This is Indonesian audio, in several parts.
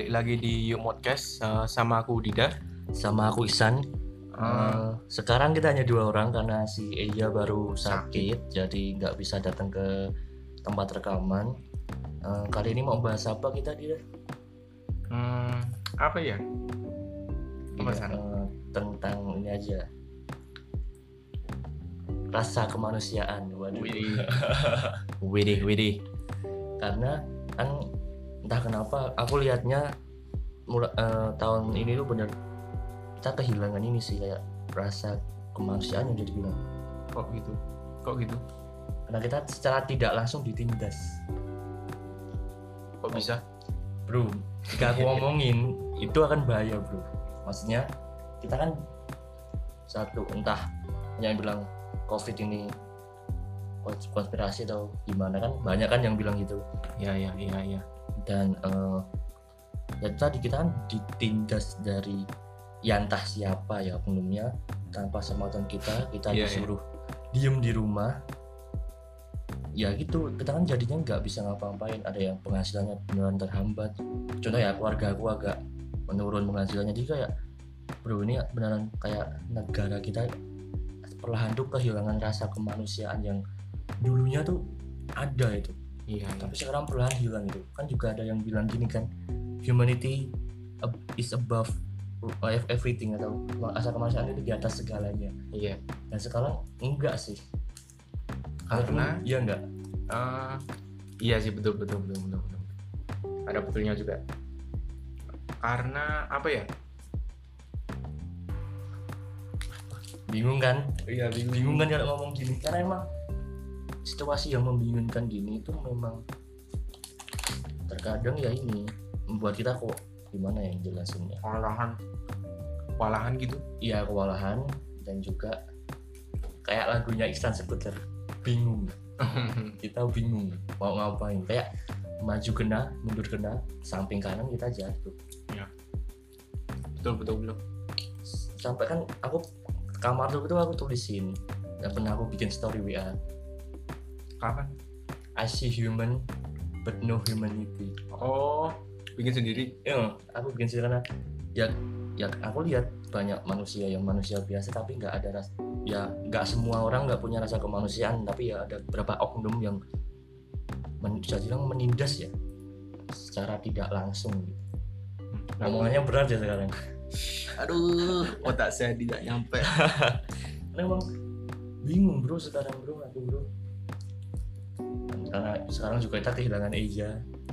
balik lagi di Yuk Podcast uh, sama aku Dida. sama aku Isan. Uh, sekarang kita hanya dua orang karena si Eja baru sakit, jadi nggak bisa datang ke tempat rekaman. Eh, kali ini mau bahas apa kita dia? hmm, apa ya? Apa, San? Eh, tentang ini aja rasa kemanusiaan. Waduh. Wih, Widih, widih. Karena entah kenapa aku lihatnya mula- eh, tahun ini tuh bener kita kehilangan ini sih kayak rasa kemanusiaan yang jadi bilang kok gitu? Kok gitu? karena kita secara tidak langsung ditindas Kok bisa? bro jika aku ngomongin itu akan bahaya bro maksudnya kita kan satu entah yang bilang covid ini konspirasi atau gimana kan banyak kan yang bilang gitu Ya ya ya ya. dan eh ya tadi kita kan ditindas dari ya entah siapa ya oknumnya tanpa sematan kita kita Iya, iya. disuruh diem di rumah ya gitu kita kan jadinya nggak bisa ngapa-ngapain ada yang penghasilannya beneran terhambat contoh ya keluarga aku agak menurun penghasilannya jadi kayak bro ini beneran kayak negara kita perlahan tuh kehilangan rasa kemanusiaan yang dulunya tuh ada itu Iya. ya. tapi sekarang perlahan hilang itu kan juga ada yang bilang gini kan humanity is above ev- everything atau asal kemanusiaan itu di atas segalanya Iya. dan sekarang enggak sih Karena iya enggak eh, iya sih betul betul betul betul betul. Ada betulnya juga. Karena apa ya? bingung kan Iya bingung kan kalau ngomong gini karena emang situasi yang membingungkan gini itu memang terkadang ya ini membuat kita kok gimana ya jelasinnya? Kewalahan, kewalahan gitu. iya kewalahan dan juga kayak lagunya Iksan Seputer bingung. Kita bingung mau ngapain. Kayak maju kena mundur kena samping kanan kita jatuh. Betul betul betul. sampai kan aku kamar tuh itu aku tulisin. Dan pernah aku bikin story WA Kapan? I see human but no humanity Oh, bikin sendiri. ya aku bikin sendiri karena ya ya aku lihat banyak manusia yang manusia biasa tapi nggak ada ras ya nggak semua orang nggak punya rasa kemanusiaan tapi ya ada beberapa oknum yang men, bisa bilang menindas ya secara tidak langsung gitu. omongannya berat ya sekarang Aduh, otak saya tidak nyampe. karena emang bingung bro sekarang bro aku bro karena sekarang juga kita kehilangan Eja.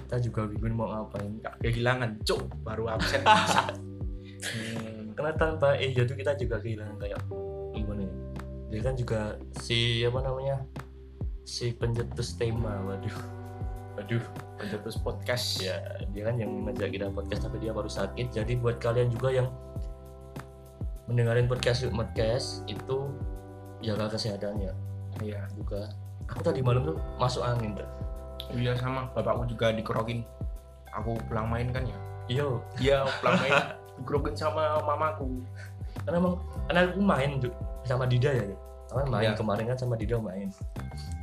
Kita juga bingung mau ngapain? Gak kehilangan, cuk, baru absen. Hmm, karena tanpa Eja tuh kita juga kehilangan? Kayak gimana ya? Dia kan juga si apa namanya? Si pencetus tema waduh. Waduh Pencetus podcast. ya dia kan yang ngajak kita podcast tapi dia baru sakit. Jadi buat kalian juga yang mendengarin podcast podcast itu jaga kesehatannya. Iya. juga aku tadi malam tuh masuk angin tuh Iya sama, bapakku juga dikerokin. Aku pulang main kan ya. iya Iya, pulang main dikerokin sama mamaku. karena emang karena aku main tuh sama Dida ya karena main Iya. kemarin kan sama Dida main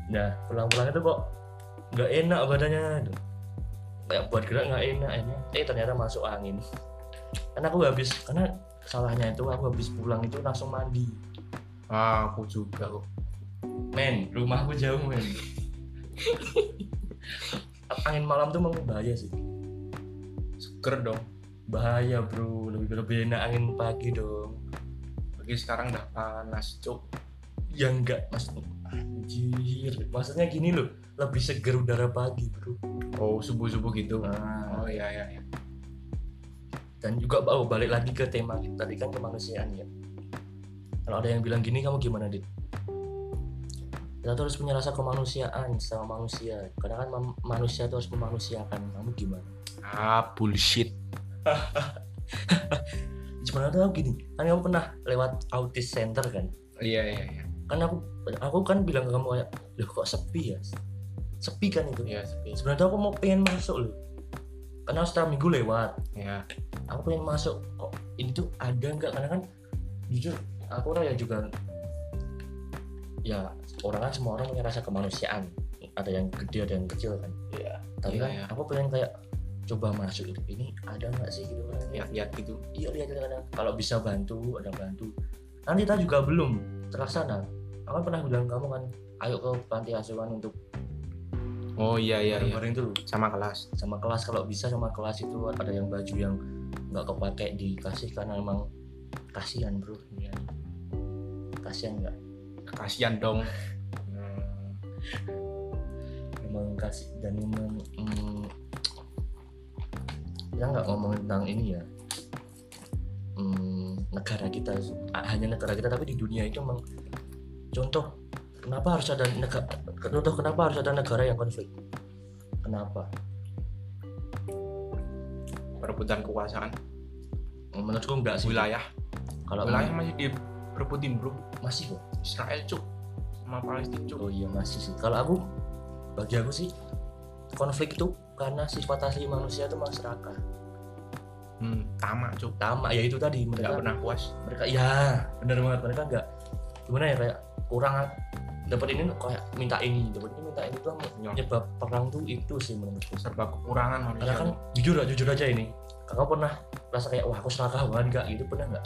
nah pulang-pulang itu kok nggak enak badannya tuh. kayak buat gerak nggak enak ini eh ternyata masuk angin karena aku habis karena salahnya itu aku habis pulang itu langsung mandi Ah, aku juga kok. Men rumahku jauh men. Angin malam tuh memang bahaya sih. Seger dong. bahaya bro. Lebih lebih enak angin pagi dong. Bagi sekarang udah panas, cuk. ya enggak maksudnya anjir. Maksudnya gini loh lebih seger udara pagi bro. Oh, subuh-subuh gitu. nah, Oh iya iya iya. dan juga oh, balik lagi ke tema kita tadi kan kemanusiaan ya. Kalau ada yang bilang gini kamu gimana dit kita tuh harus punya rasa kemanusiaan sama manusia. Karena kan manusia tuh harus memanusiakan. Kamu gimana? Ah, bullshit. gimana tuh aku gini kan kamu pernah lewat autis center kan? Iya iya iya. kan aku aku kan bilang ke kamu kayak loh kok sepi ya? Sepi kan itu? Iya, sepi. sebenarnya aku mau pengen masuk loh. Karena setiap minggu lewat. Iya. aku pengen masuk kok ini tuh ada nggak? Karena kan jujur aku orang ya juga ya orang kan semua orang punya rasa kemanusiaan. Ada yang gede ada yang kecil kan. Iya. tapi Iya, kan iya. aku pengen kayak coba masuk gitu ini ada nggak sih gitu? Kan lihat-lihat gitu. Iya lihat kadang kalau bisa bantu ada bantu. Nanti kita juga belum terlaksana aku kan pernah bilang kamu kan ayo ke panti asuhan untuk oh iya iya iya. sama kelas. Sama kelas kalau bisa sama kelas itu ada yang baju yang nggak kepake dikasih karena emang kasihan bro. Ya. kasihan nggak kasihan dong. Hmm, memang kasih dan memang mm, kita nggak ngomong tentang ini ya. Mm, negara kita hanya negara kita tapi di dunia itu memang contoh kenapa harus ada negara contoh kenapa harus ada negara yang konflik? Kenapa? Perebutan kekuasaan. Menurutku enggak sih. Wilayah. Kalau wilayah masih direbutin bro. Masih kok. Israel cuk. Sama Palestina cuk. Oh iya masih sih. Kalau aku bagi aku sih konflik itu karena sifat asli manusia itu masyarakat hmm, tamak cuk. Tamak ya itu tadi. Nggak mereka pernah puas. mereka ya bener banget. Mereka nggak gimana ya kayak kurang dapat ini kayak minta ini dapat ini minta ini. Tuh Nyok. nyebab perang tuh itu sih menurutku. Serba kekurangan manusia karena kan jujur lah jujur aja ini. Kakak pernah rasa kayak wah aku serakah banget nggak? Gitu pernah nggak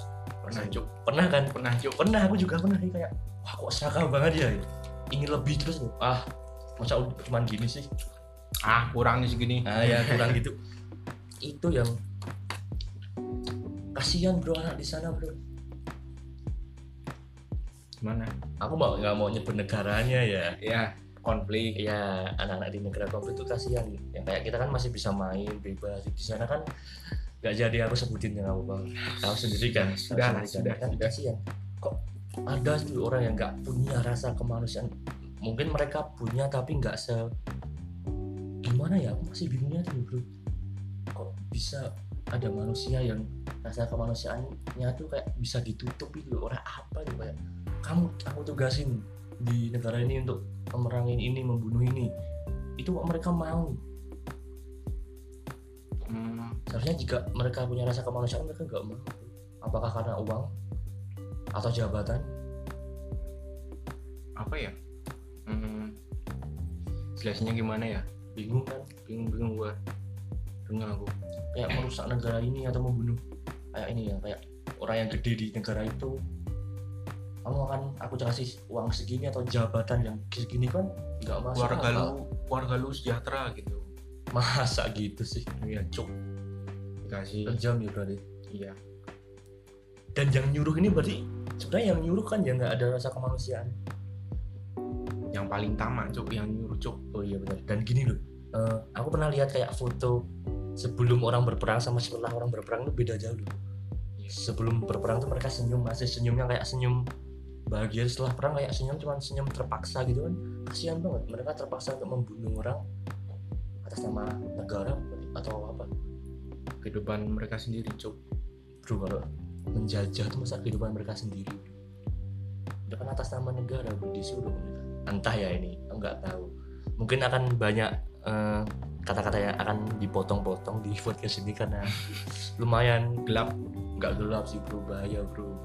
pernah cuk. Pernah kan? Pernah cuk. Pernah aku juga pernah. Nih kayak wah kok serakah banget ya ingin lebih terus loh ah masa cuman gini sih? Ah kurang nih segini. Ah ya kurang gitu. Itu yang kasihan bro anak di sana bro. Gimana? Aku mau nggak mau nyebut negaranya ya. Ya konflik. Ya anak-anak di negara konflik itu kasihan. Yang kayak kita kan masih bisa main bebas. Di sana kan nggak jadi aku sebutin yang aku bang tahu sendiri kan? Sudah lah, sudah, kan sudah. kasihan. Kok ada tuh orang yang nggak punya rasa kemanusiaan? Mungkin mereka punya tapi nggak se gimana ya? Aku masih bingungnya tuh bro. Kok bisa ada manusia yang rasa kemanusiaannya tuh kayak bisa ditutup gitu? Orang apa gitu? Kayak kamu aku tugasin di negara ini untuk memerangi ini membunuh ini. Itu kok mereka mau hmm, seharusnya jika mereka punya rasa kemanusiaan mereka nggak mau. Apakah karena uang atau jabatan? Apa ya? Hmm, jelasnya gimana ya? Bingung kan? Bingung bingung gua. Bingung aku. Kayak merusak negara ini atau membunuh. Kayak ini ya kayak orang yang gede di negara itu. Kamu akan aku kasih uang segini atau jabatan yang segini kan nggak masuk keluarga lu keluarga lu sejahtera gitu masa gitu sih? Iya cuk. Dikasih kejam ya berarti. Iya. Dan yang nyuruh ini berarti sebenarnya yang nyuruh kan ya nggak ada rasa kemanusiaan. Yang paling tamak cuk yang nyuruh cuk. Oh iya benar. Dan gini loh eh, aku pernah lihat kayak foto sebelum orang berperang sama setelah orang berperang itu beda jauh loh. Iya. sebelum berperang tuh mereka senyum masih senyumnya kayak senyum bahagia. Setelah perang kayak senyum cuman senyum terpaksa gitu kan. Kasihan banget mereka terpaksa untuk membunuh orang atas nama negara atau apa? Kehidupan mereka sendiri cuk. Bro kalau menjajah tuh masa kehidupan mereka sendiri. Itu kan atas nama negara bro. Disuruh mereka. Entah ya ini enggak tahu. Mungkin akan banyak eh, kata-kata yang akan dipotong-potong di podcast ini karena lumayan gelap. Nggak gelap sih bro. Bahaya bro.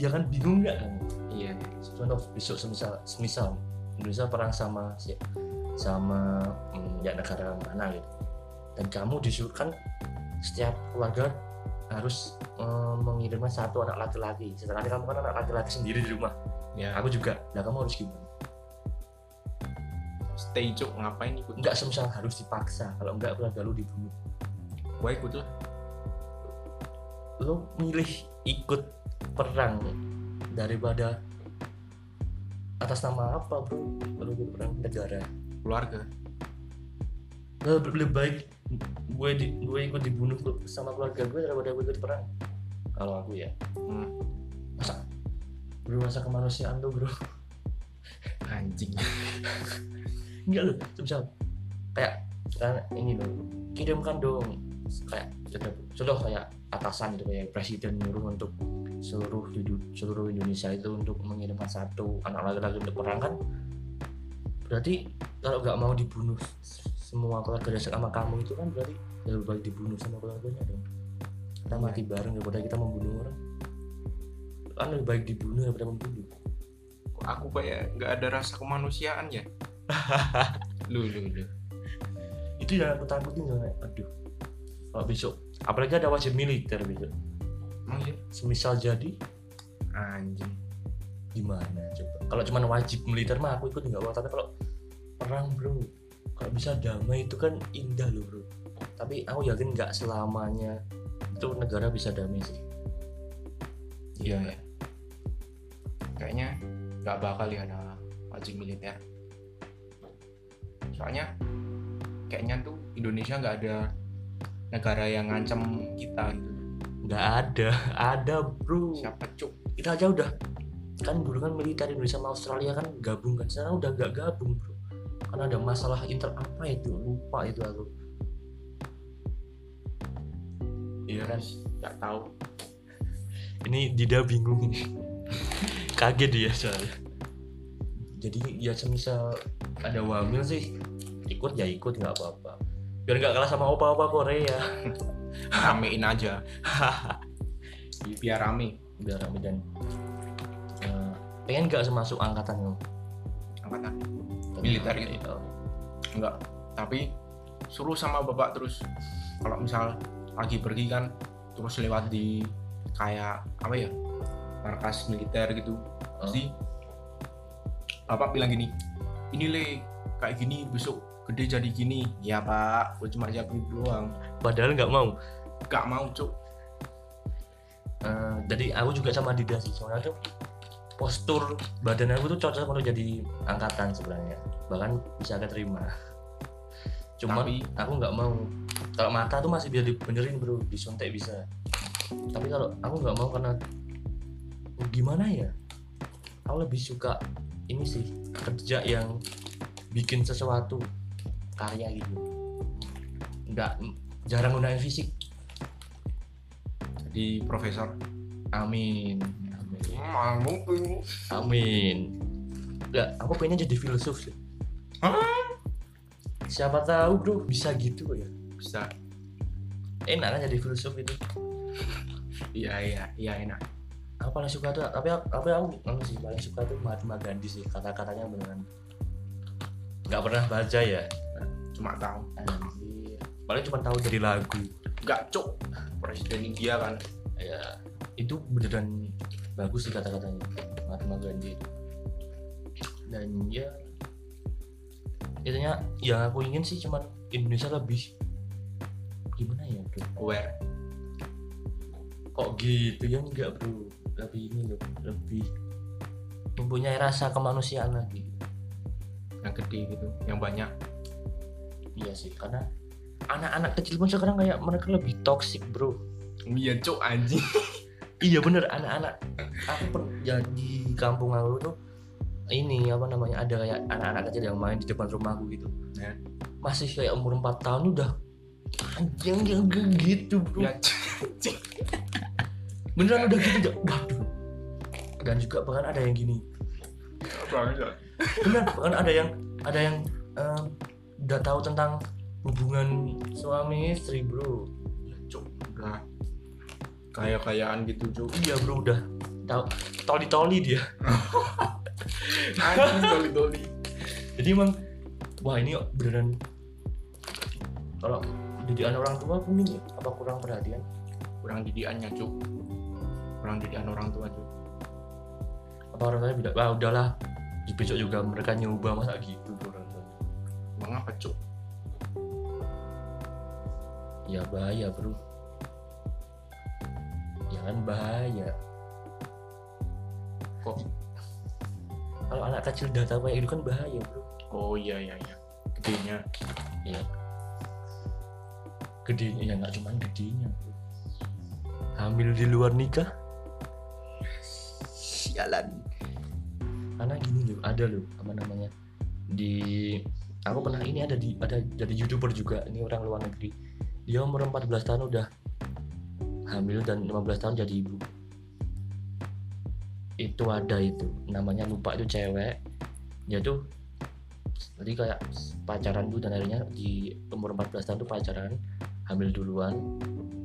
Ya kan bingung nggak? Kan iya. Contoh besok semisal semisal Indonesia perang sama si- sama hmm, ya negara mana gitu. Dan kamu disuruh kan setiap keluarga harus eh, mengirimkan satu anak laki-laki. Sedangkan kamu kan anak laki-laki sendiri di rumah. Ya. Aku juga. Nah kamu harus gimana? Stay cuk. Ngapain ikut? Nggak semisal harus dipaksa. Kalau enggak keluarga lu dibunuh. Gua ikut lah lo milih ikut perang daripada atas nama apa bro kalau ikut perang negara keluarga. Lebih, baik gue di, gue ikut dibunuh sama keluarga gue daripada gue ikut perang. Kalau aku ya. Hmm, masa? Bro masa kemanusiaan tuh bro. Anjing. Enggak loh misal kayak kan ini loh kirimkan dong. Kayak contoh, contoh kayak atasan gitu kayak presiden nyuruh untuk seluruh seluruh Indonesia itu untuk mengirimkan satu anak laki-laki untuk perang kan berarti kalau nggak mau dibunuh semua keluarga sama kamu itu kan berarti ya lebih baik dibunuh sama keluarganya dong. Kita mati bareng daripada kita membunuh orang. Kan lebih baik dibunuh daripada membunuh. Kok aku kayak nggak ada rasa kemanusiaan ya? Lu lu lu itu yang aku takutin kayak aduh. Kalau besok apalagi ada wajib militer besok. Iya. Semisal jadi anjing. gimana coba? Kalau cuma wajib militer mah aku ikut nggak apa tapi kalau perang bro. Kalau bisa damai itu kan indah loh bro. Tapi aku yakin nggak selamanya itu negara bisa damai sih. Iya ya kayaknya nggak bakal ya ada wajib militer. Soalnya kayaknya tuh Indonesia nggak ada negara yang ngancam kita gitu. Nggak ada. Ada bro. Siapa cuk? Kita aja udah kan dulu kan militer Indonesia sama Australia kan gabung kan. Sekarang udah nggak gabung bro karena ada masalah inter apa itu lupa itu aku. Iya. Kan? Nggak tahu. Ini Dida bingung. Kaget dia soalnya. Jadi ya semisal ada wamil sih ikut ya ikut nggak apa-apa. Biar nggak kalah sama opa-opa Korea. Ramein aja. Biar rame. Biar rame dan eh, pengen nggak masuk angkatan lo angkatan Militer gitu? enggak tapi suruh sama bapak terus. Kalau misal lagi pergi kan terus lewat di kayak apa ya markas militer gitu. Pasti bapak bilang gini ini le kayak gini besok gede jadi gini. Ya pak gue cuma jawab gitu doang. Padahal nggak mau. Gak mau cuk. Eh, jadi aku juga sama Dida sih soalnya tuh postur badan aku tuh cocok untuk jadi angkatan sebenarnya. Bahkan bisa keterima cuma Tapi- aku nggak mau. Kalau mata tuh masih bisa dibenerin bro. Disuntik bisa. Tapi kalau aku nggak mau karena oh, gimana ya? Aku lebih suka ini sih kerja yang bikin sesuatu karya gitu. Nggak jarang gunain fisik. Jadi profesor. Amin amin tuh. Enggak, aku pengennya jadi filsuf sih. Hah? Siapa tahu bro bisa gitu ya. bisa Enak kan jadi filsuf itu. iya iya iya enak Aku paling suka tuh, tapi aku, tapi aku anu sih paling suka tuh Mahatma Gandhi sih kata-katanya beneran. Nggak pernah baca ya. cuma tahu Anjir. Paling cuma tahu dari lagu. gak cuk presiden India kan Ya itu beneran bagus sih kata-katanya Mahatma Gandhi. Dan ya intinya yang aku ingin sih cuman Indonesia lebih gimana ya bro? Aware. Kok gitu ya? Enggak bro. Lebih ini loh lebih mempunyai rasa kemanusiaan lagi. Yang gede gitu yang banyak. Iya sih karena anak-anak kecil pun sekarang kayak mereka lebih toxic bro. Iya cuk anjing. Iya bener anak-anak aku per, ya di kampung aku tuh ini apa namanya ada kayak anak-anak kecil yang main di depan rumahku gitu. Ya. masih kayak umur 4 tahun udah anjing yang gitu bro. Ya. Beneran udah gitu waduh. Dan juga bahkan ada yang gini. Benar bahkan ada yang ada yang em, udah tahu tentang hubungan suami istri bro. Ya cuk udah. Kayak kayaan gitu cuk. Iya bro udah tahu toli toli dia. Anjing doli doli jadi emang wah ini beneran kalau didikan orang tua kuning ya? Apa kurang perhatian? Kurang didikannya cuk. Kurang didikan orang tua cuk. Apa orang tuanya bilang wah udahlah besok juga mereka nyoba masa gitu orang tua emang apa cuk? Ya bahaya bro. Ya kan bahaya kok? Kalau anak kecil udah tahu kayak gitu kan bahaya bro. Oh iya iya iya. Gedenya. Ya gedenya ya nggak cuma gedenya. Bro. hamil di luar nikah? Sialan. Karena gini loh ada loh apa namanya di aku pernah ini ada di ada jadi youtuber juga ini orang luar negeri. Dia umur 14 tahun udah hamil dan 15 tahun jadi ibu itu ada itu. Namanya lupa itu cewek. Dia tuh jadi kayak pacaran dulu dan akhirnya di umur 14 tahun tuh pacaran hamil duluan.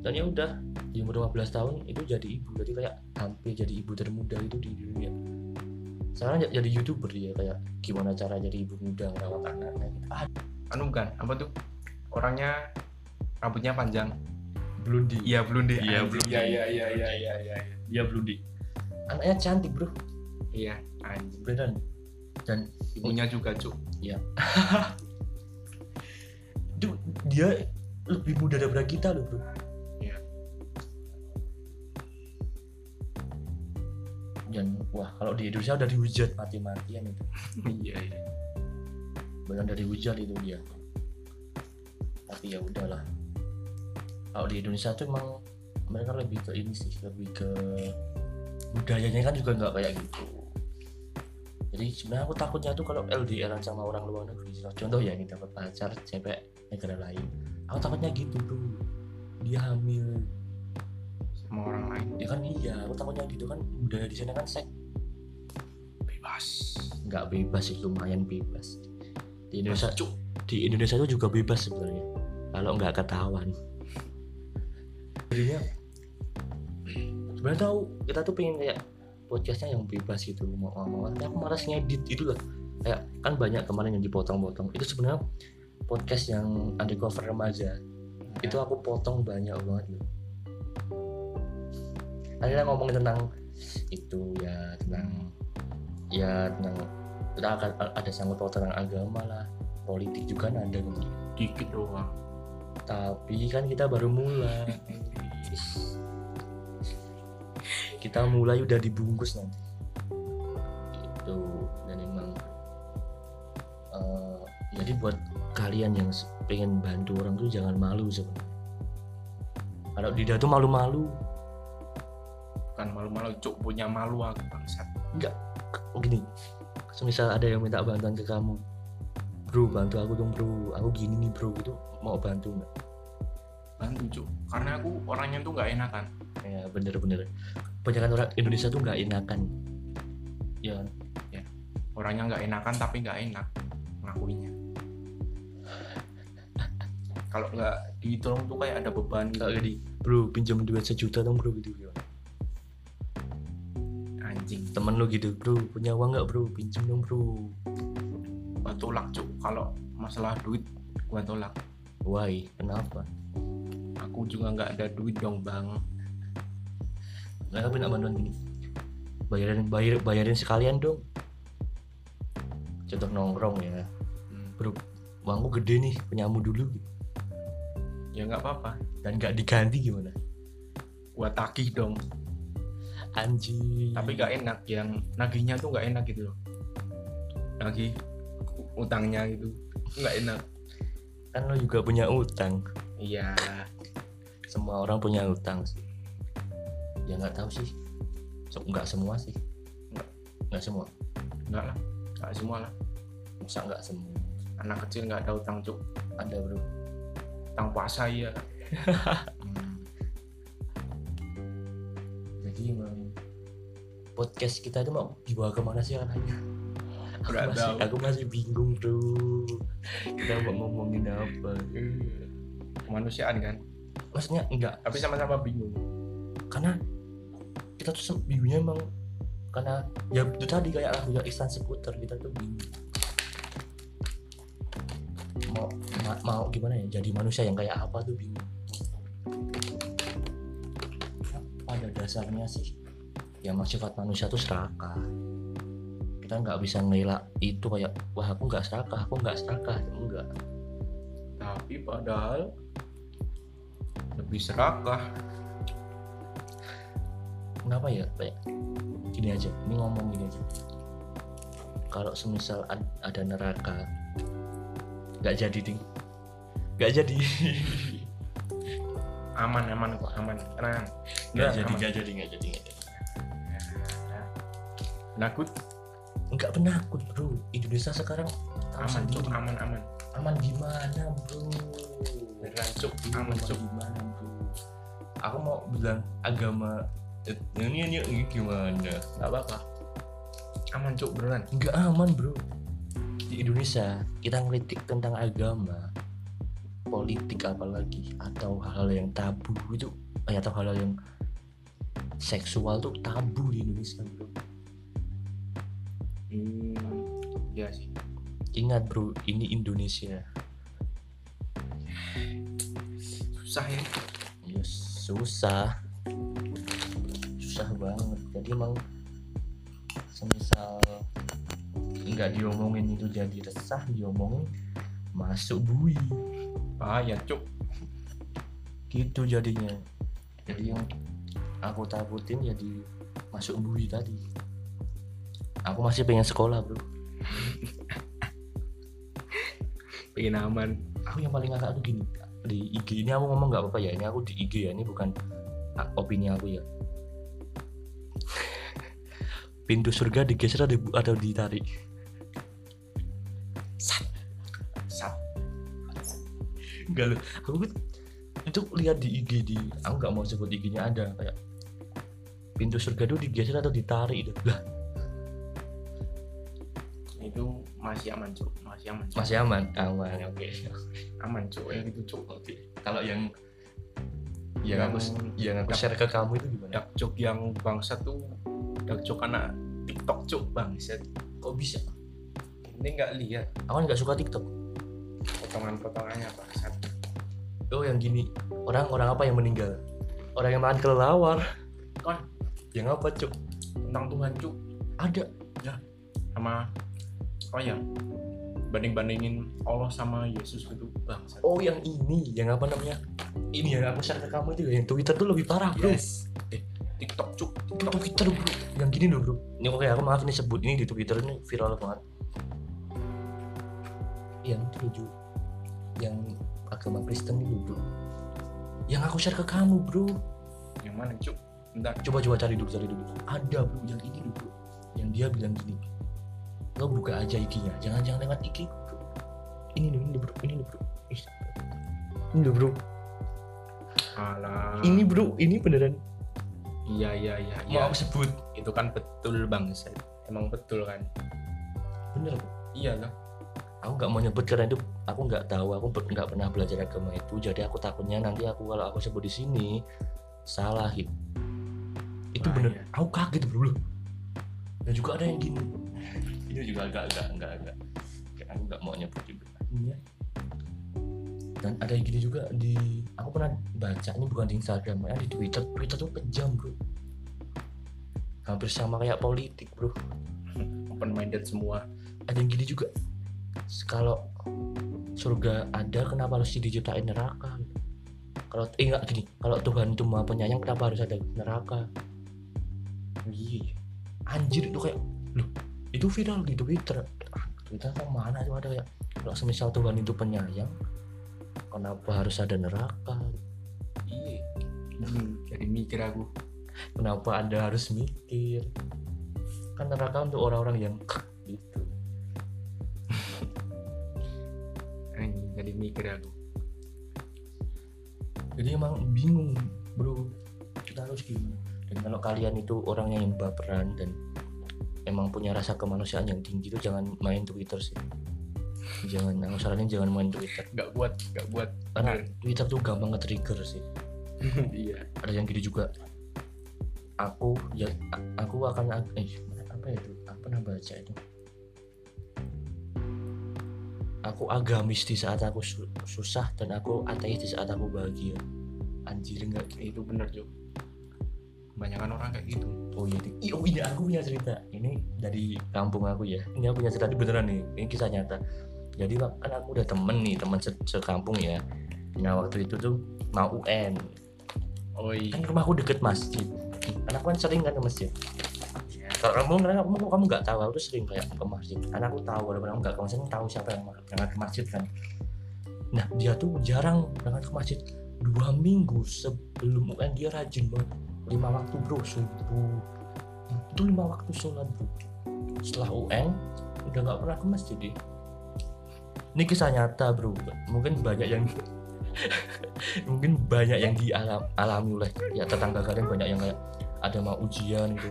Dan ya udah di umur 15 tahun itu jadi ibu. Jadi kayak hampir jadi ibu termuda itu di dunia. Sekarang j- jadi youtuber dia kayak gimana cara jadi ibu muda ngerawat anaknya gitu. Ah, anu bukan apa tuh? Orangnya rambutnya panjang. Blundi. Iya belum deh Iya, belum iya iya iya iya iya iya. Dia Blundi anaknya cantik bro. Iya anjing. Beneran. Dan ibunya juga cuk. Itu dia lebih muda daripada kita loh bro. Iya. dan wah kalau di Indonesia udah dihujat mati-matian itu. Iya iya. Benar dari hujat itu dia. Tapi ya udahlah. Kalau di Indonesia tuh emang mereka lebih ke ini sih lebih ke budayanya kan juga nggak kayak gitu. Jadi sebenarnya aku takutnya tuh kalau LDR sama orang luar negeri contoh ya ini dapat pacar cewek negara lain aku takutnya gitu tuh. Dia hamil. Sama orang lain. Ya kan iya aku takutnya gitu kan budaya di sana kan seks bebas. nggak bebas sih lumayan bebas. Di Indonesia cuk. di Indonesia itu juga bebas sebenarnya kalau nggak ketahuan. Jadinya sebenarnya tahu kita tuh pengen kayak podcastnya yang bebas gitu mau ngomong tapi aku malas ngedit itu loh. Kayak kan banyak kemarin yang dipotong-potong. Itu sebenarnya podcast yang undercover remaja. Itu aku potong banyak banget loh. Akhirnya ngomongin tentang itu ya tentang ya tentang kita akan ada sangkut paut tentang agama lah. Politik juga kan ada kan. Dikit doang. Tapi kan kita baru mulai kita mulai udah dibungkus nanti itu dan emang eh, jadi buat kalian yang pengen bantu orang tuh jangan malu sebenarnya kalau Dida tuh malu-malu. Kan malu-malu cuk punya malu aku bangsat. Oh gini. Misal ada yang minta bantuan ke kamu. Bro bantu aku dong bro. Aku gini nih bro itu mau bantu nggak? Bantu cuk. Karena aku orangnya tuh nggak enakan ya bener-bener kebanyakan orang Indonesia tuh nggak enakan. Ya orangnya nggak enakan tapi nggak enak ngakuinya kalau nggak ditolong tuh kayak ada beban gitu. kalau jadi bro pinjam duit sejuta dong bro gitu gimana? anjing. Temen lu gitu bro punya uang nggak bro? Pinjam dong bro. Gua tolak cuk. Kalau masalah duit gua tolak. Why? Kenapa? Aku juga nggak ada duit dong bang mereka minta bantuan gini. Bayarin bayar bayarin sekalian dong. Contoh nongkrong ya. Hmm. uangku gede nih punyamu dulu. Gitu. ya nggak apa-apa. Dan nggak diganti gimana? Gua tagih dong. Anjing. Tapi nggak enak yang nagihnya tuh nggak enak gitu loh. Nagih utangnya gitu nggak enak. Kan lo juga punya utang. Iya. Semua orang punya utang sih ya nggak tahu sih. Se- nggak semua sih. Nggak. nggak semua. Nggak lah. Nggak semua lah. Masa nggak semua? Anak kecil nggak ada utang cuk. Ada bro. Utang puasa ya Hmm. jadi emang podcast kita itu mau dibawa ke mana sih arahnya? Aku masih, tahu. aku masih bingung bro. Kita mau ngomongin apa? Kemanusiaan kan? Maksudnya enggak tapi sama-sama bingung. Karena kita tuh bingungnya emang karena ya itu tadi kayak lagunya Ihsan Seputer kita tuh bingung. Mau ma- mau gimana ya jadi manusia yang kayak apa tuh bingung. Pada dasarnya sih ya sifat manusia tuh serakah. Kita nggak bisa ngelak itu kayak wah aku nggak serakah aku nggak serakah. Enggak. Tapi padahal lebih serakah kenapa ya? Kayak gini aja ini ngomong gini aja. Kalau semisal ad- ada neraka nggak jadi ding. Nggak jadi. Aman aman kok aman. Tenang. Nggak jadi nggak jadi nggak jadi nggak jadi. Nakut nggak penakut bro. Indonesia sekarang aman cuk. sendiri. aman aman. Aman gimana bro? Beneran cuk. Aman cuk. gimana bro? Aku mau bilang agama ini ini, ini gimana? Nggak apa-apa. Aman cuk beneran. Nggak aman bro. Di Indonesia kita ngelitik tentang agama politik apalagi atau hal-hal yang tabu itu eh, atau hal-hal yang seksual tuh tabu di Indonesia bro. Hmm, ya sih. Ingat bro ini Indonesia. Susah ya. Ya susah susah banget. Jadi emang semisal nggak diomongin itu jadi resah diomongin masuk bui. Bahaya cuk. Gitu jadinya. Jadi yang aku takutin jadi masuk bui tadi. Aku masih pengen sekolah bro. Pengen aman. Aku yang paling ngakak tuh gini. Di IG ini aku ngomong nggak apa-apa ya. Ini aku di IG ya. Ini bukan opini aku ya pintu surga digeser atau atau ditarik? Sat. Enggak loh aku itu lihat di IG di aku nggak mau sebut IG-nya ada kayak pintu surga itu digeser atau ditarik itu lah. Itu masih aman cuk. Masih aman. Cuk. masih aman? Aman oke. Aman cuk. Yang itu cuk. Oke. Kalau yang yang Yang aku yang aku dap- share ke kamu itu gimana? dak cuk yang bangsat tuh dak cuk anak tiktok cuk. Bangsat kok bisa? Ini nggak lihat. Aku kan nggak suka TikTok. Potongan-potongannya bangsat oh yang gini. Orang orang apa yang meninggal? Orang yang makan kelelawar. Kon. yang apa cuk? Tentang Tuhan cuk. Ada. Sama oh ya. Banding bandingin Allah sama Yesus gitu bangsat oh yang ini. Yang apa namanya? Ini yang aku share ke kamu itu ya, yang Twitter tuh lebih parah bro. Yes. Eh TikTok cuk itu Twitter bro. Yang gini loh bro. Ini oke aku maaf ini sebut ini di Twitter ini viral banget. Yang Ju. yang agama Kristen itu bro. Yang aku share ke kamu bro. Yang mana cuk? Bentar. Coba coba cari dulu cari dulu. Ada bro yang ini bro. Yang dia bilang gini. Lo buka aja IG-nya jangan jangan lewat IG bro. Ini loh ini loh bro. Ini loh bro. Ini loh bro. Alah. Ini bro. Ini beneran iya iya iya. Mau iya. aku sebut? Itu kan betul bangsat emang betul kan? Bener bro iya lah. Aku nggak mau nyebut karena itu aku nggak tahu. Aku nggak pernah belajar agama itu. Jadi aku takutnya nanti aku kalau aku sebut di sini salah gitu. Itu bener. Bahaya. aku kaget bro. Dan juga ada yang gini. Ini juga agak agak agak. Kayak aku nggak mau nyebut juga. Iya. Dan ada yang gini juga di aku pernah baca ini bukan di Instagram ya di Twitter. Twitter tuh kejam bro. Hampir sama kayak politik bro. Open minded semua. Ada yang gini juga. Kalau surga ada kenapa harus diciptain neraka? Kalau eh enggak gini. Kalau Tuhan itu maha penyayang kenapa harus ada neraka? Iya anjir itu kayak loh itu viral di Twitter. Twitter kan mana? Tuh ada kayak kalau semisal Tuhan itu penyayang kenapa harus ada neraka? Iya. Jadi mikir aku. Kenapa anda harus mikir? Kan neraka untuk orang-orang yang gitu. Jadi mikir aku. Jadi emang bingung bro. Kita harus gimana? Dan kalau kalian itu orangnya yang baperan dan emang punya rasa kemanusiaan yang tinggi itu jangan main Twitter sih jangan aku saranin jangan main Twitter. Nggak buat nggak buat. Karena Twitter tuh gampang nge-trigger sih. Iya. Ada yang gini juga. Aku ya aku akan eh apa itu? Aku pernah baca itu. Aku agamis di saat aku su- susah dan aku ateis di saat aku bahagia. Anjir enggak itu bener juga kebanyakan orang kayak gitu. Oh iya, Ih, oh ini aku punya cerita. Ini dari kampung aku ya. Ini aku punya cerita ini beneran nih. Ini kisah nyata. Jadi kan aku udah temen nih, temen se- sekampung ya. Nah waktu itu tuh mau UN. oh iya Kan rumahku deket masjid. Karena aku kan sering kan ke masjid. Iya. Kalau kamu karena kamu kamu nggak tahu, aku tuh sering kayak ke masjid. Karena aku tahu, walaupun aku nggak ke masjid, tahu siapa yang berangkat ke masjid kan. Nah dia tuh jarang berangkat ke masjid. Dua minggu sebelum UN dia rajin banget. Lima waktu bro, subuh, itu lima waktu sholat bro setelah UN udah nggak pernah ke masjid dia ini kisah nyata bro. Mungkin banyak yang mungkin banyak yang dialami oleh ya tetangga kalian. Banyak yang kayak ada mau ujian gitu.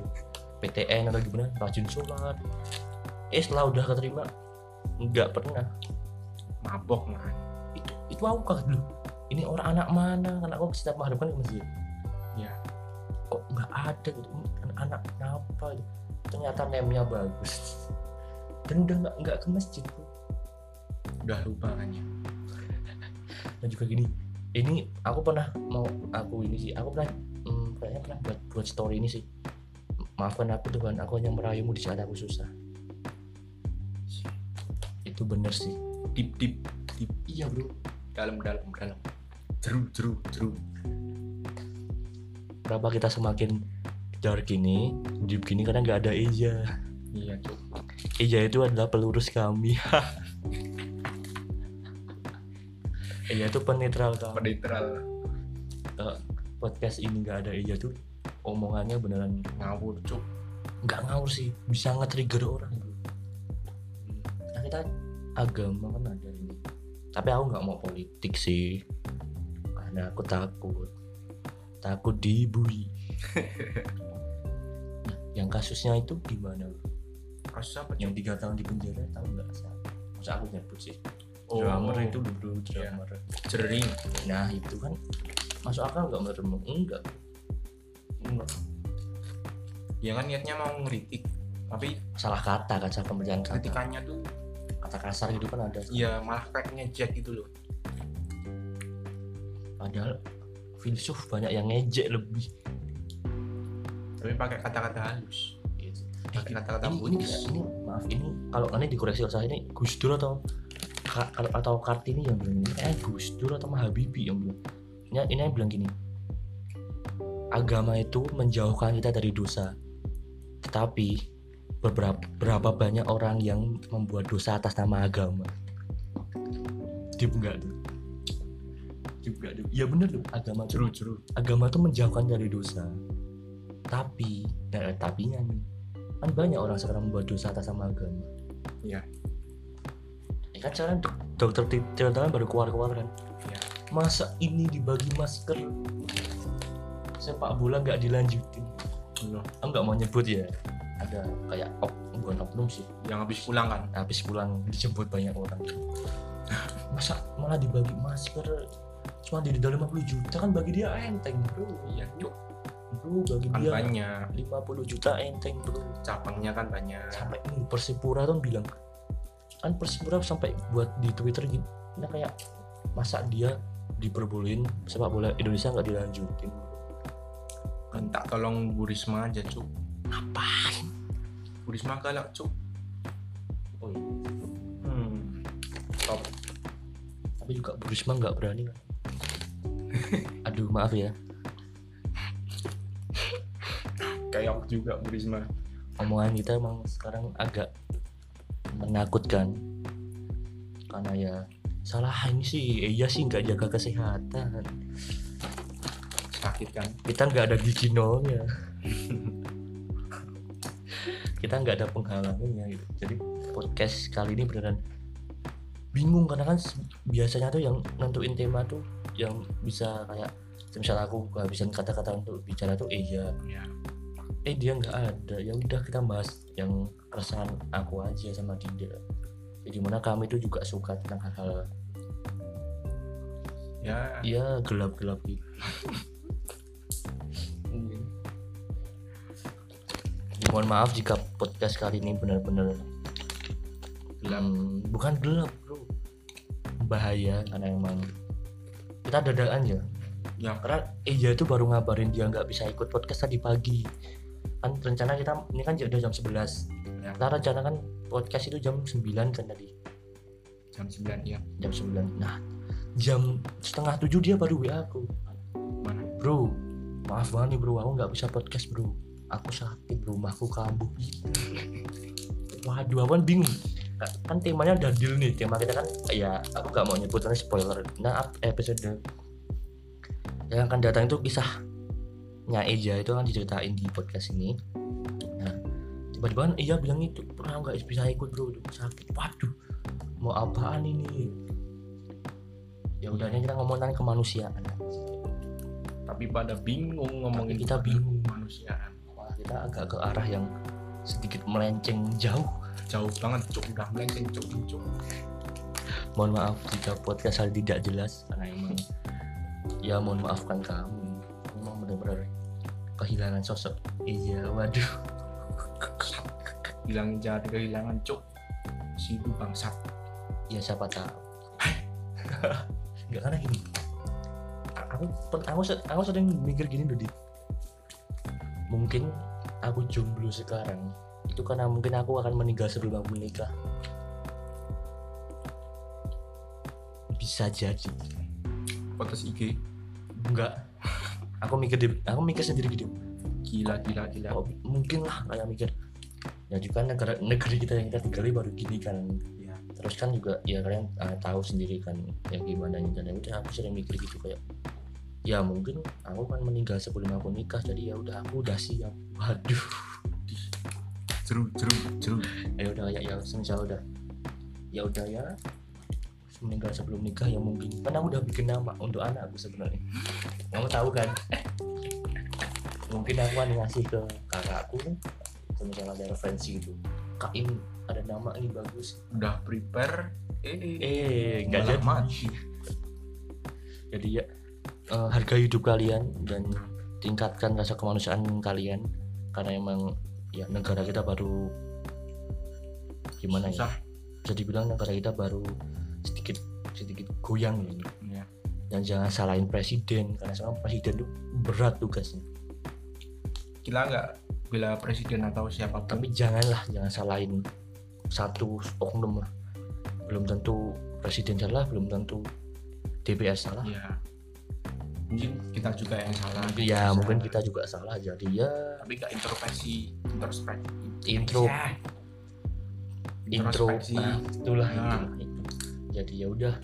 PTN atau gimana rajin sholat. Eh setelah udah keterima. Nggak pernah. Mabok man. Itu itu aku kaget dulu ini orang anak mana? Anak aku setiap maghrib kan ke masjid. Ya. Kok nggak ada gitu? Ini anak kenapa gitu. ternyata nemnya bagus. Dan udah nggak nggak ke masjid bro. Udah lupa kan ya dan juga gini ini aku pernah mau aku ini sih aku pernah hmm, kayaknya pernah buat buat story ini sih. Maafkan aku Tuhan aku hanya merayumu di saat aku susah. Itu bener sih. Deep deep deep. Iya bro. Dalam dalam dalam. Jeru jeru jeru. Kenapa kita semakin dark ini deep gini karena nggak ada Eja? Iya cuk. Eja itu adalah pelurus kami Eja itu penetral kami penetral. Eh, podcast ini nggak ada Eja tuh omongannya beneran ngawur cuk. Nggak ngawur sih bisa nge-trigger orang. Nah, kita agama kan ada ini. Tapi aku nggak mau politik sih karena aku takut. Takut dibully. Nah, yang kasusnya itu gimana? Kasus apa yang tiga tahun di penjara tahu nggak? Masa aku nyebut sih Oh. drummer itu loh, bro drummer. Jering. Nah itu kan masuk akal nggak menurutmu enggak. Enggak. Dia kan niatnya mau ngeritik tapi salah kata kan salah pembacaan kata. kritikannya tuh kata kasar gitu kan ada. Ya malah kayak ngejek gitu loh. Padahal filsuf banyak yang ngejek lebih. Tapi pakai kata-kata halus. Pakai kata-kata ini, ini, ini maaf ini kalau nanti dikoreksi kalau saya ini Gus Dur atau atau Kartini yang bilang ini eh Gus Dur atau Mahabibi yang bilang. Ini, ini yang bilang gini agama itu menjauhkan kita dari dosa. Tetapi beberapa berapa banyak orang yang membuat dosa atas nama agama. Deep enggak tuh? Deep enggak tuh? Ya bener tuh. Agama tuh jeru agama tuh menjauhkan dari dosa. Tapi nah, tapinya nih kan banyak orang sekarang membuat dosa atas nama agama. Iya. Ya kan sekarang dok- dokter Tirta kan baru keluar-keluar kan? Iya. masa ini dibagi masker? Sepak bola nggak dilanjutin? Loh, aku nggak mau nyebut ya. Ada kayak op, bukan oknum sih. Yang habis pulang kan? Habis pulang dijemput banyak orang. Masa malah dibagi masker cuma di dalam 50 juta kan bagi dia enteng bro. Iya cuk. Bro bagi kan dia banyak. 50 juta enteng bro. Cabangnya kan banyak. Sampai Persipura tuh bilang kan Persipura sampai buat di Twitter gitu nah kayak masa dia diperbolehin sepak bola Indonesia nggak dilanjutin? Kan tak tolong Bu Risma aja cuk. Ngapain? Bu Risma galak cuk. Oh iya. hmm. top tapi juga Bu Risma nggak berani kan aduh maaf ya. Kayak juga Bu Risma. Omongan kita emang sekarang agak menakutkan. Karena ya salah ini sih. Iya sih nggak jaga kesehatan. Sakit kan? Kita nggak ada gigi nolnya. Kita nggak ada penghalangnya gitu. Jadi podcast kali ini beneran bingung. Karena kan biasanya tuh yang nentuin tema tuh yang bisa kayak misalnya aku kehabisan kata-kata untuk bicara tuh iya. Ya eh dia nggak ada. Ya udah kita bahas yang keresahan aku aja sama Dinda. Jadi mana kami itu juga suka tentang hal-hal ya. Ya gelap-gelap gitu. Mohon maaf jika podcast kali ini benar-benar gelap. Hmm, bukan gelap bro. Bahaya karena emang kita dadakan ya. Ya. Karena Eja itu baru ngabarin dia nggak bisa ikut podcast tadi pagi kan rencana kita ini kan udah jam 11 Ya. kita rencana kan podcast itu jam 9 kan tadi. Jam 9 ya jam 9 nah jam setengah tujuh dia baru WA aku. Mana? Bro maaf banget nih bro. Aku nggak bisa podcast bro. Aku sakit rumahku kambuh. Waduh aku kan bingung. Ka- kan temanya udah deal nih. Tema kita kan ya aku nggak mau nyebut spoiler. Nah episode yang akan datang itu kisahnya Eja itu kan diceritain di podcast ini. Nah tiba-tiba kan Eja bilang itu pernah nggak bisa ikut bro? Sakit waduh mau apaan ini? Ya udahnya kita ngomong tentang kemanusiaan. Tapi pada bingung ngomongin kita bingung. kemanusiaan. Wah, kita agak ke arah yang sedikit melenceng jauh. jauh banget cuk. Udah melenceng cuk cuk Mohon maaf jika podcast hal tidak jelas karena emang ya mohon maafkan kami. Memang benar-benar kehilangan sosok. Iya, waduh. bilang jangan kehilangan cuk si itu bangsat Ya siapa tahu. Enggak karena gini. aku aku aku sering mikir gini loh dit mungkin aku jomblo sekarang itu karena mungkin aku akan meninggal sebelum aku menikah bisa jadi Potes IG enggak aku mikir di, aku mikir sendiri gitu. Gila gila gila. Oh, mungkin lah kayak mikir. Jadi kan negara negeri kita yang kita tinggali baru gini kan. Ya terus kan juga ya kalian ah, tahu sendiri kan ya gimana nih dan ya udah aku sering mikir gitu kayak ya mungkin aku kan meninggal sebelum aku nikah jadi ya udah aku udah siap. Waduh. Jeru jeru jeru ya udah ya ya semisal udah. Ya udah ya meninggal sebelum nikah ya mungkin. Kan aku udah bikin nama untuk anakku sebenarnya kamu tahu kan? Mungkin aku akan ngasih ke kakakku semisal ada referensi gitu. Kak ini ada nama ini bagus. Udah prepare eh eh nggak jadi. mati. Jadi ya eh, harga hidup kalian dan tingkatkan rasa kemanusiaan kalian. Karena emang ya negara kita baru gimana ya? Susah. Bisa dibilang negara kita baru sedikit sedikit goyang gitu ya dan jangan salahin presiden karena sekarang presiden tuh berat tugasnya. Kita nggak bela presiden atau siapa pun? Tapi janganlah jangan salahin satu oknum. Lah belum tentu presiden salah belum tentu DPR salah. Ya mungkin kita juga yang salah. Mungkin ya Bisa. mungkin kita juga salah. Jadi ya tapi nggak introspeksi introspeksi intro. Intro. Nah, itulah Nah. itu jadi ya udah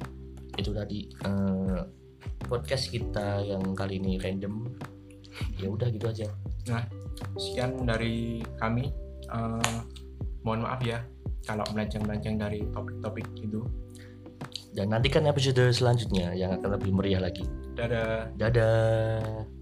itu tadi eh, podcast kita yang kali ini random. Ya udah gitu aja. Sekian dari kami. Eh, mohon maaf ya kalau melenceng-melenceng dari topik-topik itu. Dan nantikan episode selanjutnya yang akan lebih meriah lagi. Dadah. Dadah